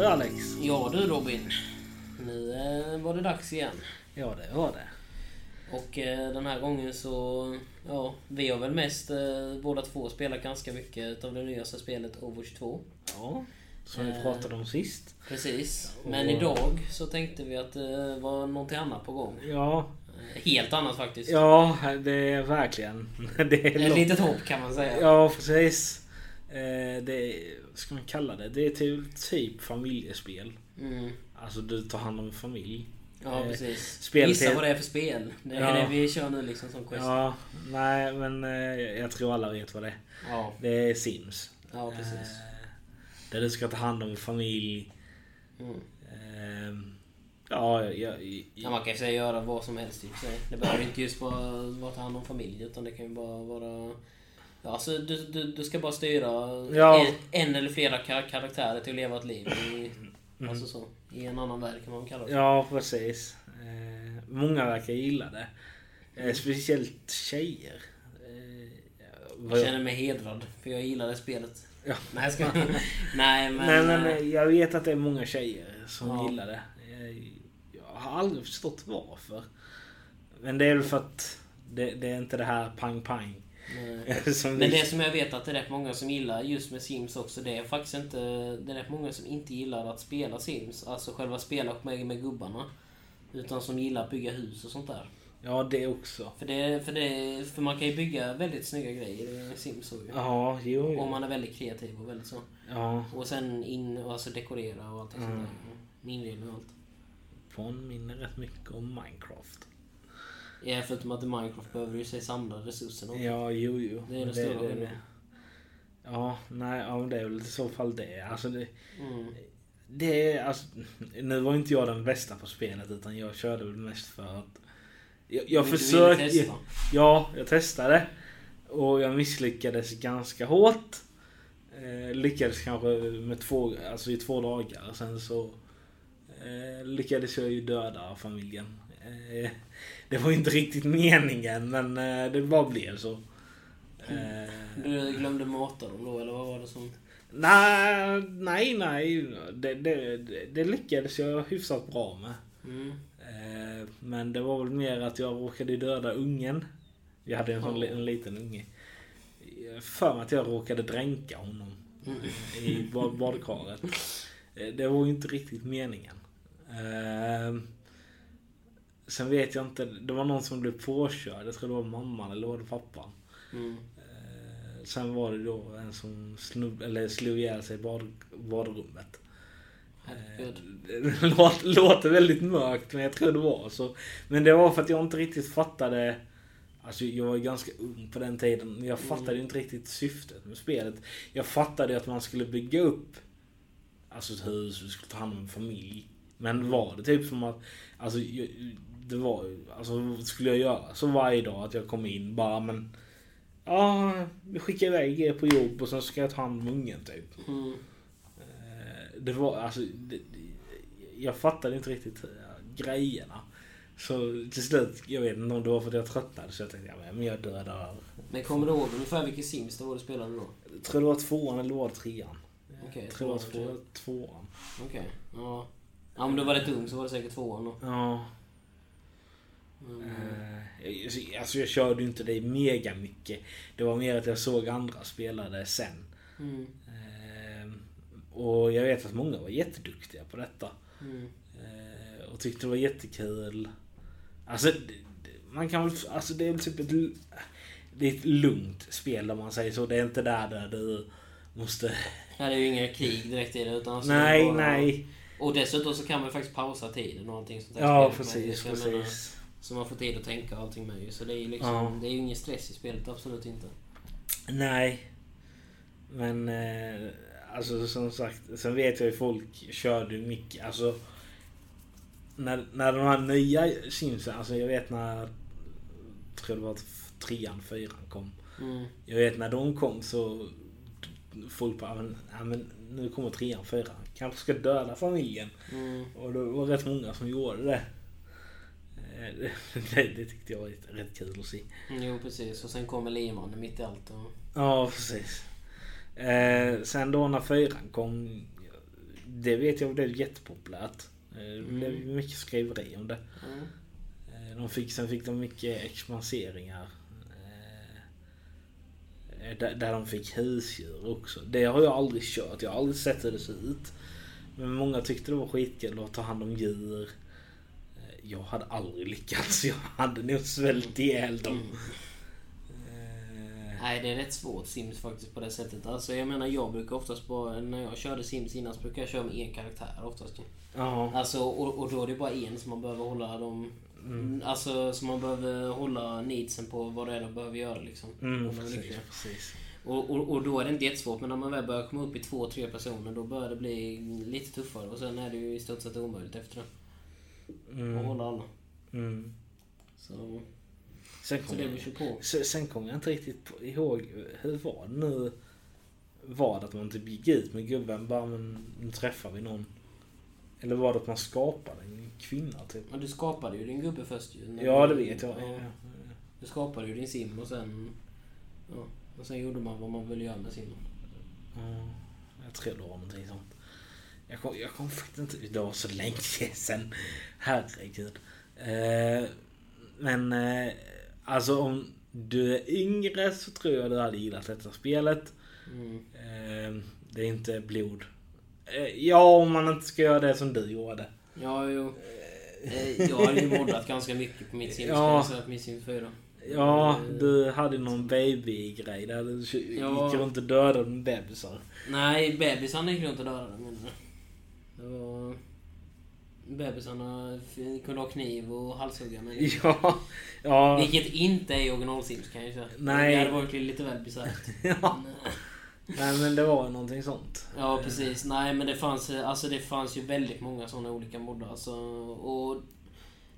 du Alex. Ja du Robin. Nu eh, var det dags igen. Ja, det var det. Och eh, den här gången så... Ja, vi har väl mest eh, båda två spelat ganska mycket av det nyaste spelet Overwatch 2. Ja, som vi pratade om sist. Precis. Men Och- idag så tänkte vi att det var någonting annat på gång. Ja, Helt annat faktiskt. ja det är verkligen... Det är Ett långt. litet hopp kan man säga. Ja, precis. Det är, ska man kalla det? Det är till typ familjespel. Mm. Alltså du tar hand om en familj. Ja, Eh, precis. spel Gissa till- vad det är för spel. Det är Ja. det vi kör nu liksom som quest. Ja, nej men eh, jag tror alla vet vad det är. Ja, Det är Sims. ja precis. Eh, där du ska ta hand om familj. Mm. Eh, ja, jag, jag, Ja, man kan ju säga göra vad som helst sig. Det behöver inte just vara ta hand om familj utan det kan ju bara vara... Ja, alltså, du, du, du ska bara styra Ja. en, en eller flera kar- karaktärer till att leva ett liv i, Mm. alltså så, i en annan värld kan man kalla det. Ja, precis. Eh, många verkar gilla det. Eh, speciellt tjejer. Eh, Jag känner mig hedrad för jag gillar det spelet. Ja. Nej, jag ska... Nej, men... Nej, men eh, eh, jag vet att det är många tjejer som Ja. gillar det. Jag, jag har aldrig förstått varför. Men det är väl för att det, det är inte det här pang-pang. Men vi- det som jag vet att det är rätt många som gillar just med Sims också, det är faktiskt inte... Det är rätt många som inte gillar att spela Sims, alltså själva spela med, med gubbarna. Utan som gillar att bygga hus och sånt där. Ja, det också. För, det, för, det, för man kan ju bygga väldigt snygga grejer i Sims ju. Ja, jo, jo. Om man är väldigt kreativ och väldigt så. Ja, Och sen in och alltså dekorera och allt sånt Mm. där. Med inredning och allt. påminner rätt mycket om Minecraft. Ja, förutom att i Minecraft behöver du ju sig samla resurserna. Ja, jo, jo. Det är den Men stora skillnaden. Ja, nej, ja, det är väl i så fall det. Alltså det, Mm. det är alltså, Nu var inte jag den bästa på spelet utan jag körde väl mest för att... Jag, jag försökte... Ja, jag testade. Och jag misslyckades ganska hårt. Eh, lyckades kanske med två, alltså i två dagar. Sen så eh, lyckades jag ju döda familjen. Eh, det var ju inte riktigt meningen men eh, det bara blev så. Eh, Du glömde mata dem då, eller vad var det som... nej, nej, nej. Det, det, det, lyckades jag hyfsat bra med. Mm. Men det var väl mer att jag råkade döda ungen. Vi hade en sån en liten unge. Jag För att jag råkade dränka honom Mm. i bad- badkaret. Det var ju inte riktigt meningen. Eh, Sen vet jag inte, det var någon som blev påkörd. Jag tror det var mamman eller var det pappan. Mm. Eh, Sen var det då en som snubb, eller slog ihjäl sig i bad, badrummet. Det låter, väldigt mörkt men jag tror det var så. Men det var för att jag inte riktigt fattade Alltså jag var ganska ung på den tiden. Jag fattade ju inte riktigt syftet med spelet. Jag fattade att man skulle bygga upp Alltså ett hus, du skulle ta hand om en familj. Men var det typ som att Alltså det var Alltså skulle jag göra så varje dag att jag kom in bara men Ja, vi skickar iväg er på jobb och sen ska jag ta hand om ungen typ. Mm. Eh, Det var alltså... Det, jag fattade inte riktigt eh, grejerna. Så till slut, jag vet inte om det var för att jag tröttnade så jag tänkte ja, men jag dödar. Men kommer du ihåg ungefär vilken Sims det var du spelade då? Jag tror det var tvåan eller var det trean? Okej, jag tror det var tvåan, två, tvåan. Okej. Ja. Ja men du var rätt ung så var det säkert tvåan då. Ja. Mm. Alltså jag körde ju inte det mega mycket. Det var mer att jag såg andra spelare sen. Mm. Eh, Och jag vet att många var jätteduktiga på detta. Mm. Eh, Och tyckte det var jättekul. Alltså, det- det- man kan väl... Alltså det är typ ett... Det är ett lugnt spel om man säger så. Det är inte där där du måste... Här är ju inga krig direkt i det utan alltså nej, det bara- nej. Och dessutom så kan man ju faktiskt pausa tiden och allting sånt där. Ja, precis, jag menar, precis. Så man får tid att tänka och allting med ju. Så det är ju liksom, Ja. det är ingen stress i spelet, absolut inte. Nej. Men... Eh, alltså som sagt, sen vet jag ju folk körde mycket. Alltså... När, när de här nya simsen, alltså jag vet när... Jag tror det var trean, fyran kom. Mm. Jag vet när de kom så... Folk bara, men, ja, men nu kommer trean, fyran. Kanske ska döda familjen. Mm. Och det var rätt många som gjorde det. Eh, Det, det tyckte jag var rätt, rätt kul att se. Jo precis, och sen kommer liemannen mitt i allt. Och... Ja, precis. Eh, sen då när fyran kom. det vet jag blev jättepopulärt. Eh, Det blev Mm. mycket skriveri om det. Mm. Eh, De fick, sen fick de mycket expanseringar. eh, Där, där de fick husdjur också. Det har jag aldrig kört. Jag har aldrig sett hur det ser ut. Men många tyckte det var skitkul att ta hand om djur. Jag hade aldrig lyckats. Jag hade nog svält ihjäl dem. Mm. Eh, Nej, det är rätt svårt Sims faktiskt på det sättet. Alltså jag menar jag brukar oftast bara, när jag körde Sims innan så brukar jag köra med en karaktär oftast. Ja. Alltså och, och då är det bara en som man behöver hålla dem... Alltså som man behöver hålla needsen på vad det är de behöver göra liksom. Mm, precis, precis. Och, och, och då är det inte jättesvårt, men när man väl börjar komma upp i två, tre personer då börjar det bli lite tuffare. Och sen är det ju i stort sett omöjligt efter det. Mm. hålla alla. Mm. Så, Sen så det vi kör på. sen, sen kom jag inte riktigt på- ihåg hur var det nu? Var det att man typ gick ut med gubben bara men nu träffar vi någon? Eller var det att man skapade en kvinna typ? Men du skapade ju din gubbe först ju. Ja det vet jag. Ja, du skapade ju din sim och sen... Ja, och sen gjorde man vad man ville göra med simmen. Ja, jag tror det var någonting sånt. Jag kom, jag kom faktiskt inte... Det var så länge sen. Herregud. Eh, men eh, alltså om du är yngre så tror jag du hade gillat detta spelet. Mm. Eh, det är inte blod. Eh, ja, om man inte ska göra det som du gjorde. Ja, jo. Eh, Jag har ju moddat ganska mycket på mitt sim, Ja. ska jag säga, på min sim 4. Ja, Eh, du hade någon baby-grej där du gick Ja. runt och dödade bebisar. Nej, bebisarna gick runt och dödade menar? Det var... Bebisarna kunde ha kniv och halshugga människor. Ja, ja. Vilket inte är i original Sims kan jag ju säga. Nej. Det hade varit lite väl bisarrt. ja. Nej men det var någonting sånt. Ja precis. Nej men det fanns, alltså, det fanns ju väldigt många sådana olika moddar. Alltså, och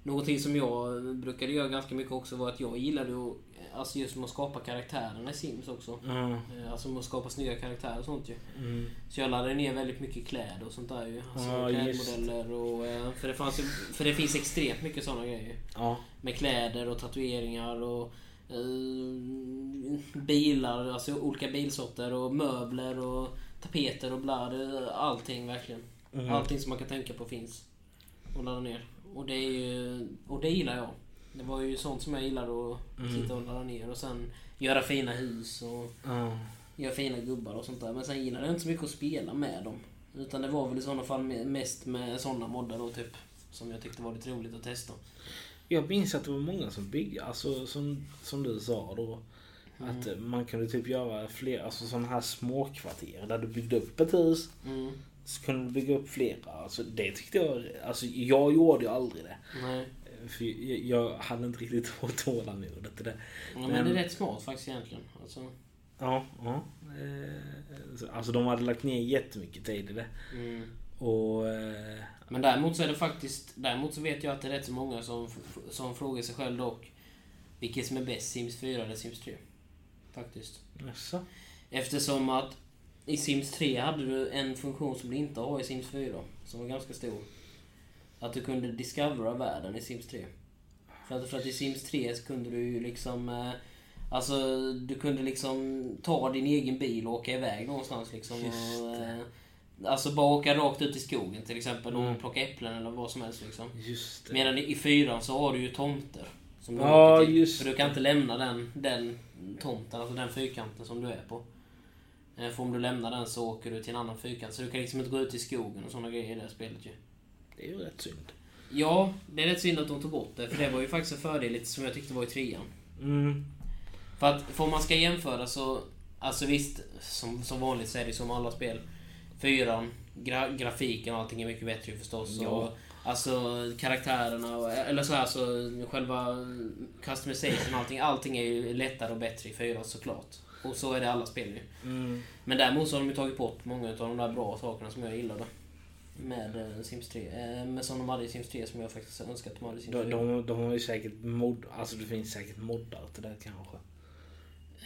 någonting som jag brukade göra ganska mycket också var att jag gillade att, alltså just med att skapa karaktärerna i Sims också. Eh, Alltså med att skapa snygga karaktärer och sånt ju. Mm. Så jag laddade ner väldigt mycket kläder och sånt där ju. Alltså Ja, just. klädmodeller och... eh, För det, fanns för det finns extremt mycket sådana grejer. Ja. Med kläder och tatueringar och eh, bilar, alltså olika bilsorter och möbler och tapeter och blad. Allting verkligen. Mm. Allting som man kan tänka på finns. Och ladda ner. Och det, är ju, och det gillar jag. Det var ju sånt som jag gillade att Mm. sitta och ladda ner och sen göra fina hus och Ja. göra fina gubbar och sånt där. Men sen gillade jag inte så mycket att spela med dem. Utan det var väl i sådana fall me- mest med sådana moddar då typ. Som jag tyckte var lite roligt att testa. Jag minns att det var många som byggde, alltså som, som du sa då. Att eh, man kunde typ göra fler, alltså sådana här småkvarter där du byggde upp ett hus. Mm. Så kunde du bygga upp flera. Alltså det tyckte jag, alltså jag gjorde ju aldrig det. Nej. För jag, jag hade inte riktigt tålamodet till det. Ja, men, Men- det är rätt smart faktiskt egentligen. Alltså, Ja, ja. Eh, så- Alltså de hade lagt ner jättemycket tid i det. mm. Och... eh, Men däremot så är det faktiskt... Däremot så vet jag att det är rätt så många som, som frågar sig själv dock. Vilket som är bäst, Sims 4 eller Sims 3? Faktiskt. Jaså? Eftersom att i Sims 3 hade du en funktion som du inte har i Sims 4. Som var ganska stor. Att du kunde discovera världen i Sims 3. För att, för att i Sims 3 så kunde du ju liksom... Eh, alltså, du kunde liksom ta din egen bil och åka iväg någonstans liksom. Och, eh, alltså bara åka rakt ut i skogen till exempel och Mm. plocka äpplen eller vad som helst liksom. Medan i 4 så har du ju tomter. Som du Ja, åker till. För du kan inte lämna den, den tomten, alltså den fyrkanten som du är på. Eh, För om du lämnar den så åker du till en annan fyrkant. Så du kan liksom inte gå ut i skogen och sådana grejer i det här spelet ju. Det är ju rätt synd. Ja, det är rätt synd att de tog bort det. För det var ju faktiskt en fördel lite som jag tyckte var i trean. Mm. För att, för om man ska jämföra så... Alltså visst, som, som vanligt så är det som alla spel. Fyran, gra, grafiken och allting är mycket bättre förstås. Ja. Och, alltså karaktärerna, och, eller så här så själva customization och allting. Allting är ju lättare och bättre i fyran såklart. Och så är det alla spel ju. Mm. Men däremot så har de ju tagit bort många av de där bra sakerna som jag gillade. Med eh, Sims 3. Eh, men som de hade i Sims 3 som jag faktiskt önskar att de hade i Sims 4. De, de, de har ju säkert mod... Alltså det finns säkert moddar till det kanske.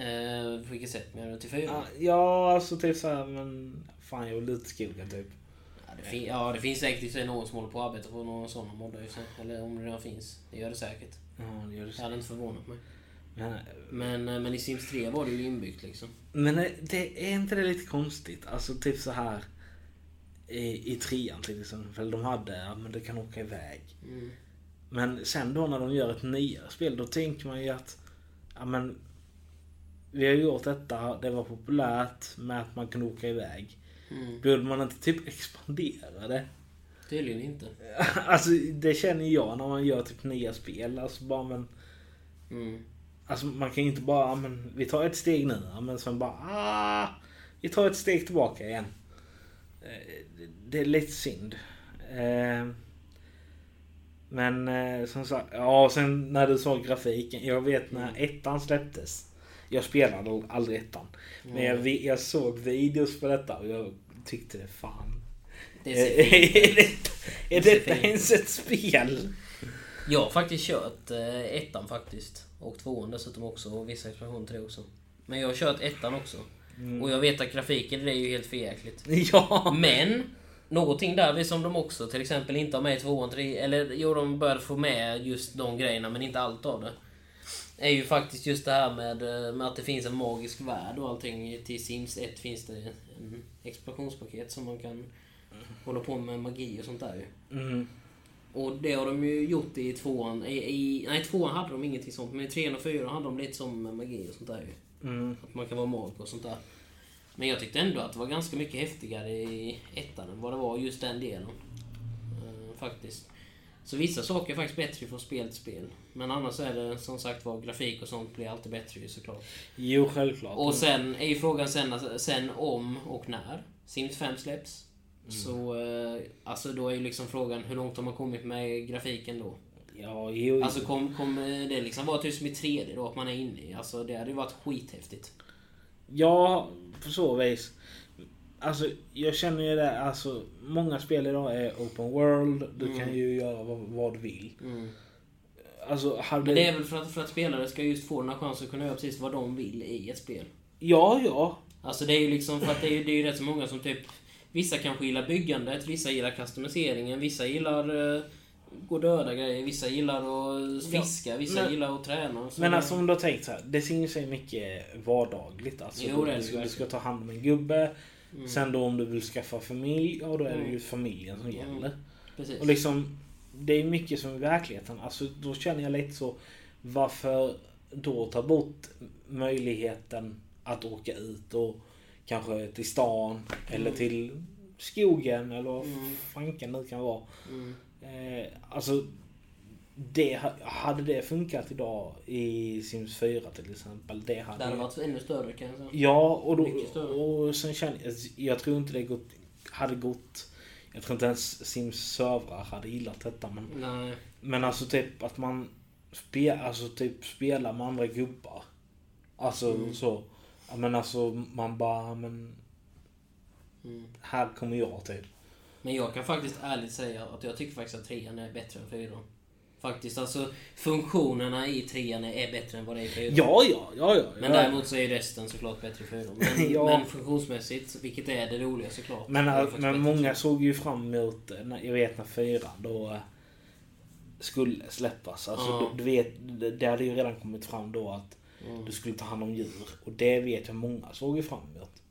Eh, på vilket sätt menar du? Till 4? Ja, ja alltså typ såhär men... Fan jag vill ut i skogen typ. Ja, det, fin- ja, det finns säkert i någon som håller på att arbeta på någon sån moddar sig. Eller om det redan finns. Det gör det säkert. Ja det gör det Det så. hade inte förvånat mig. Men, Men, eh, men i Sims 3 var det ju inbyggt liksom. men eh, det är inte det lite konstigt? Alltså typ så här. i, i trean till exempel. De hade, ja men det kan åka iväg. Mm. Men sen då när de gör ett nyare spel, då tänker man ju att ja, men, vi har gjort detta, det var populärt med att man kunde åka iväg. Mm. Borde man inte typ expandera det? Tydligen inte. Alltså det känner jag när man gör typ nya spel. Alltså bara men... Mm. Alltså man kan ju inte bara, men vi tar ett steg nu, men sen bara, ah, vi tar ett steg tillbaka igen. Eh, det- är lite synd. Eh, Men eh, som sagt, ja sen när du sa grafiken, jag vet när ettan släpptes. Jag spelade aldrig ettan. Men jag, vi- jag såg videos på detta och jag tyckte det fan. Det Är ut. detta, är detta ens ett spel? Jag har faktiskt kört ettan faktiskt. Och tvåan dessutom också. Och vissa expansioner till det också. Men jag har kört ettan också. Mm. Och jag vet att grafiken det är ju helt förjäkligt. Ja. Men någonting där som de också till exempel inte har med i tvåan, tre, eller jo de började få med just de grejerna men inte allt av det. Är ju faktiskt just det här med, eh, med att det finns en magisk värld och allting. Till Sims 1 finns det en expansionspaket som man kan hålla på med magi och sånt där ju. Mm. Och det har de ju gjort i tvåan. I, i, nej, tvåan hade de ingenting sånt. Men i trean och fyran hade de lite som magi och sånt där ju. Mm. Att man kan vara mag och sånt där. Men jag tyckte ändå att det var ganska mycket häftigare i ettan än vad det var just den delen. Eh, faktiskt. Så vissa saker är faktiskt bättre från spel till spel. Men annars är det som sagt var grafik och sånt blir alltid bättre ju såklart. Jo, självklart. Och sen är ju frågan sen, sen om och när Sims 5 släpps. Så eh, alltså då är ju liksom frågan hur långt har man kommit med grafiken då? Ja, jo. Alltså kom, kommer det liksom vara typ som i 3D då att man är inne i? Alltså det hade ju varit skithäftigt. Ja, på så vis. Alltså, jag känner ju det. Alltså, många spel idag är open world. Du Mm. kan ju göra vad, vad du vill. Mm. Alltså, hade... Men det är väl för att, för att spelare ska just få den här chansen att kunna göra precis vad de vill i ett spel. Ja, ja. Alltså det är ju liksom för att det är ju, det är ju rätt så många som typ Vissa kanske gillar byggandet, vissa gillar customiseringen, vissa gillar uh, gå döda grejer, vissa gillar att fiska, vissa men- gillar att träna. Men alltså om du har tänkt så här. Det syns ju mycket vardagligt. Alltså, Jo, du, ska, du ska ta hand om en gubbe. Mm. Sen då om du vill skaffa familj, ja då är det Mm. ju familjen som Mm. gäller. Precis. Och liksom, det är mycket som i verkligheten. Alltså då känner jag lite så, varför då ta bort möjligheten att åka ut och kanske till stan eller Mm. till skogen eller vad Mm. fanken nu kan vara. Mm. Eh, alltså, det, ha- hade det funkat idag i Sims 4 till exempel? Det hade, Det hade varit ännu större kan jag säga. Ja, och, då, och sen känner jag, jag tror inte det gått, hade gått, jag tror inte ens Sims servrar hade gillat detta men, Nej. men alltså typ att man spe, alltså typ spelar med andra gubbar. Alltså Mm. så. Ja, men alltså man bara, men Mm. här kommer jag typ. Men jag kan faktiskt ärligt säga att jag tycker faktiskt att trean är bättre än fyran. Faktiskt, alltså funktionerna i trean är bättre än vad det är i fyran. Ja, ja, ja, ja. Men ja. däremot så är ju resten såklart bättre i fyran. Men, Ja. men funktionsmässigt, vilket är det roliga såklart. Men, äh, men bättre. många såg ju fram emot, eh, jag vet när fyran då eh, skulle släppas. Alltså, Ja. du, du vet, det, det hade ju redan kommit fram då att Mm. du skulle ta hand om djur. Och det vet jag många såg ju fram emot.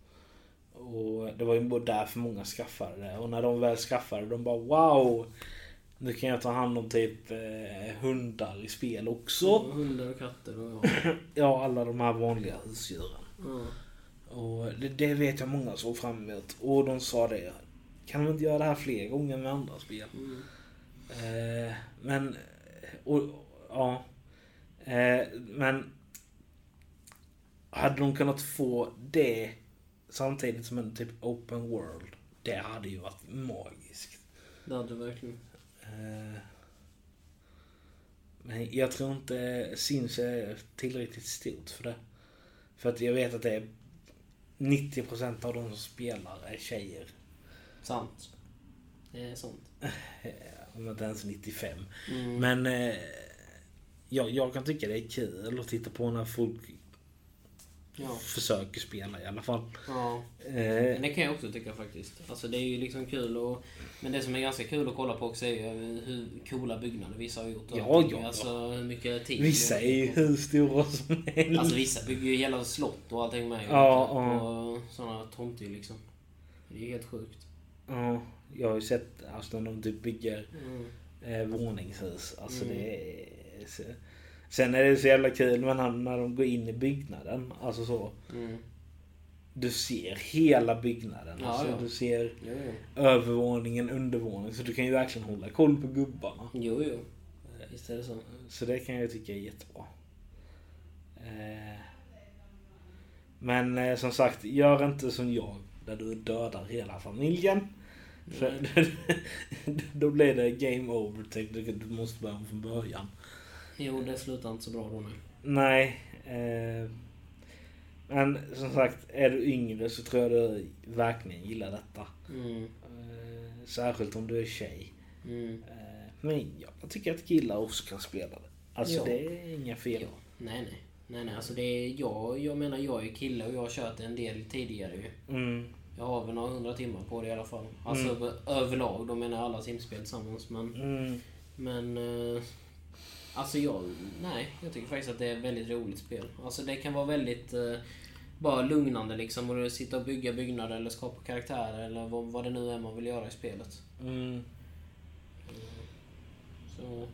Och det var ju både därför många skaffade det. Och när de väl skaffade det, de bara wow! Nu kan jag ta hand om typ eh, hundar i spel också. Hundar och katter och ja. Ja, alla de här vanliga husdjuren. ja. Och det, det vet jag många såg fram emot. Och de sa det. Kan de inte göra det här fler gånger med andra spel? Mm. Eh, men... Och, ja. Eh, men... Hade de kunnat få det samtidigt som en typ open world. Det hade ju varit magiskt. Det hade verkligen. Eh, men jag tror inte Sims är tillräckligt stort för det. För att jag vet att det är 90% av de som spelar är tjejer. Sant. Det är sant. Om inte ens 95. Mm. Men eh, jag, jag kan tycka det är kul att titta på när folk Ja. försöker spela i alla fall. ja. Eh, Men det kan jag också tycka faktiskt. Alltså det är ju liksom kul och... Men det som är ganska kul att kolla på också är ju hur coola byggnader vissa har gjort. och Ja, allting. ja, Alltså hur mycket tid. vissa är ju hur stora som helst. Alltså vissa bygger ju hela slott och allting med. Ja, och, ja. och sådana tomter liksom. Det är ju helt sjukt. Ja, jag har ju sett alltså, när de typ bygger Mm. eh, våningshus. Alltså Mm. det är... Sen är det så jävla kul när, när de går in i byggnaden. Alltså så. Mm. Du ser hela byggnaden. Ja, alltså, ja. Du ser jo. övervåningen, undervåningen. Så du kan ju verkligen hålla koll på gubbarna. Jo, jo. Visst är det så. Så det kan jag tycka är jättebra. Eh, men eh, som sagt, gör inte som jag. Där du dödar hela familjen. För, då blir det game over. Du måste börja om från början. Jo, det slutar inte så bra då nu. Nej. Eh, men som sagt, är du yngre så tror jag du verkligen gillar detta. Mm. Eh, särskilt om du är tjej. Mm. Eh, men jag tycker att killar också kan spela det. Alltså Ja. det är inga fel. Ja. Nej, nej. Nej, nej. Alltså det är jag, jag menar jag är kille och jag har kört en del tidigare ju. Mm. Jag har väl några hundra timmar på det i alla fall. Alltså Mm. överlag, då menar jag alla simspel tillsammans. Men, Mm. men eh, alltså jag, nej, jag tycker faktiskt att det är ett väldigt roligt spel. Alltså det kan vara väldigt eh, bara lugnande liksom. Och sitta och bygga byggnader eller skapa karaktärer eller vad, vad det nu är man vill göra i spelet. Mm. Så.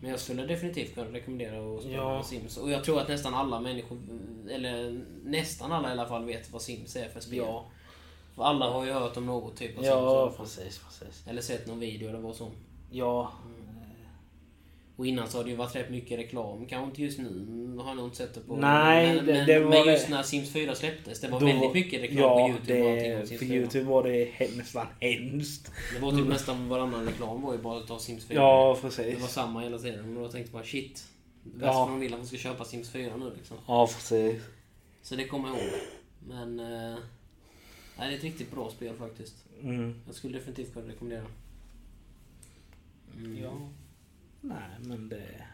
Men jag skulle definitivt kunna rekommendera att spela Ja. Sims. Och jag tror att nästan alla människor, eller nästan alla i alla fall, vet vad Sims är för spel. Ja. För alla har ju hört om något typ av Sims. Ja, alla fall. precis, precis. Eller sett någon video eller vad som. Ja. Och innan så har det ju varit rätt mycket reklam. Kanske inte just nu, har jag nog inte sett det på. Nej, men, det- men, det var men just det. när Sims 4 släpptes, det var Då- väldigt mycket reklam ja, på Youtube och det, Sims för 4. Youtube var det nästan hemskt. Det var typ nästan varannan reklam var ju bara att ta Sims 4. Ja, Det precis. var samma hela tiden. Men då tänkte man shit. Värst Ja. de vill att man ska köpa Sims 4 nu liksom. Ja, precis. Så det kommer jag ihåg. Men... Eh, nej, det är ett riktigt bra spel faktiskt. Mm. Jag skulle definitivt kunna rekommendera. Mm. Ja. Nej, men det,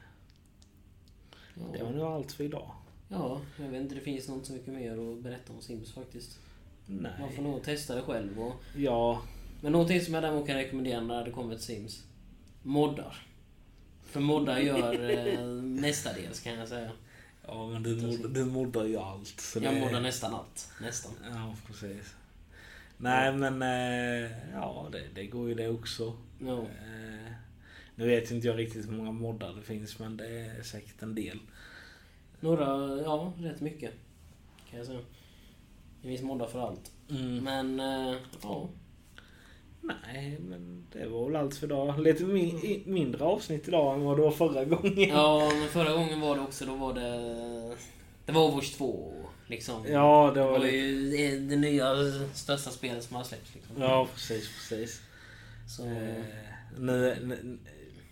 Ja. det var nog allt för idag. ja, jag vet inte. Det finns något så mycket mer att berätta om Sims faktiskt. Man får Nej. nog testa det själv. Och, Ja. men någonting som jag däremot kan rekommendera när det kommer till Sims. Moddar. För moddar gör eh, mestadels kan jag säga. Ja, men du, mod- du moddar ju allt. Så Jag det- moddar nästan allt. Nästan. Ja, precis. Nej, men eh, ja, det, det går ju det också. Ja. Eh, nu vet inte jag riktigt hur många moddar det finns, men det är säkert en del. Några, ja, rätt mycket. Kan jag säga. Det finns moddar för allt. Mm. Men, eh, ja. Nej, men det var väl allt för idag. Lite min, i- mindre avsnitt idag än vad det var förra gången. Ja, men förra gången var det också, då var det... Det var Overwatch 2, liksom. Ja, det Det var var lite... ju det nya största spelet som har släppts. Liksom. Ja, precis, precis. Så, Eh, nu, nu,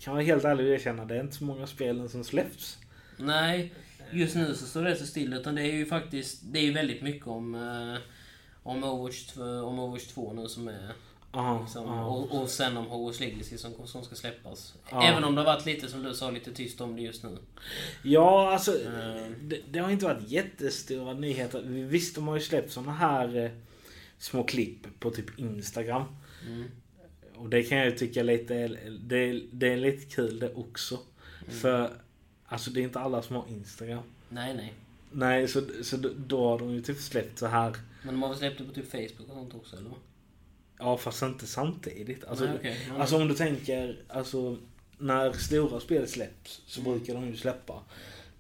kan man helt ärligt erkänna, det är inte så många spelen som släpps. nej, just nu så står det så still. Utan det är ju faktiskt, det är ju väldigt mycket om, eh, om, Overwatch, 2 om Overwatch 2 nu som är... Aha, Liksom, aha. och, och sen om Hogwarts Legacy som, som ska släppas. Ja. Även om det har varit lite, som du sa, lite tyst om det just nu. Ja, alltså Mm. det, det har inte varit jättestora nyheter. Visst, de har ju släppt såna här eh, små klipp på typ Instagram. Mm. Och det kan jag ju tycka lite, det, det är lite kul det också. För alltså det är inte alla som har Instagram. Nej, nej. Nej, så, så då- har de ju typ släppt så här. Men de har väl släppt det på typ Facebook och sånt också, eller? Ja, fast inte samtidigt. Alltså, Nej, okej. Ja. alltså om du tänker, alltså när stora spel släpps så Mm. brukar de ju släppa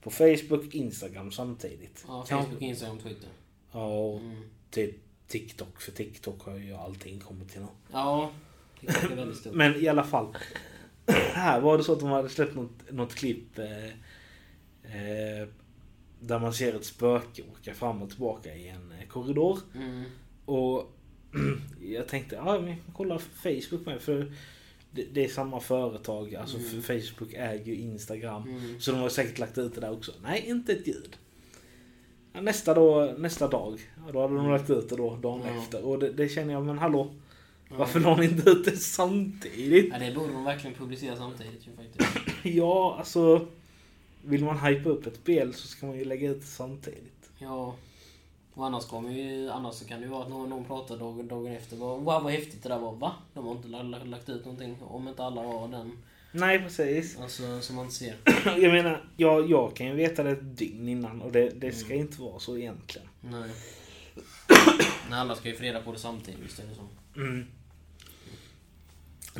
på Facebook, Instagram samtidigt. Ja, Facebook, Instagram, Twitter. Ja, och Mm. typ TikTok. För TikTok har ju allting kommit till nu. Ja, det är väldigt stort. Men i alla fall. här var det så att de hade släppt något, något klipp eh, eh, där man ser ett spöke åka fram och tillbaka i en eh, korridor. Mm. Och jag tänkte, ja men kolla Facebook med för det, det är samma företag. Alltså Mm. för Facebook äger ju Instagram. Mm. Så de har säkert lagt ut det där också. Nej, inte ett ljud. Nästa, då, nästa dag, då hade de lagt ut det då dagen efter. Och det, det känner jag, men hallå. Varför la ni inte ut det samtidigt? Ja, det borde de verkligen publicera samtidigt ju faktiskt. Ja, alltså. Vill man hypa upp ett spel så ska man ju lägga ut det samtidigt. Ja. Och annars kommer ju, annars så kan det ju vara att någon, någon pratar dagen, dagen efter. Wow vad häftigt det där var. Va? De har inte la- la- lagt ut någonting. Om inte alla har den. Nej, precis. Alltså som man inte ser. Jag menar, jag, jag kan ju veta det ett dygn innan och det, det ska Mm. inte vara så egentligen. Nej. Nej, alla ska ju få reda på det samtidigt, visst är det så. Mm.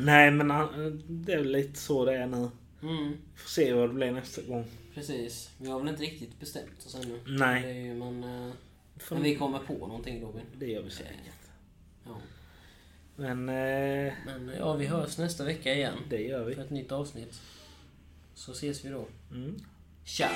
Nej men det är väl lite så det är nu. Mm, Får se vad det blir nästa gång. precis. Vi har väl inte riktigt bestämt oss ännu. Nej. Det ju, men, eh, Får- men vi kommer på någonting Robin. Det gör vi säkert. Ja. Men eh, Men ja, vi hörs nästa vecka igen. det gör vi. För ett nytt avsnitt. Så ses vi då. Mm. Ciao!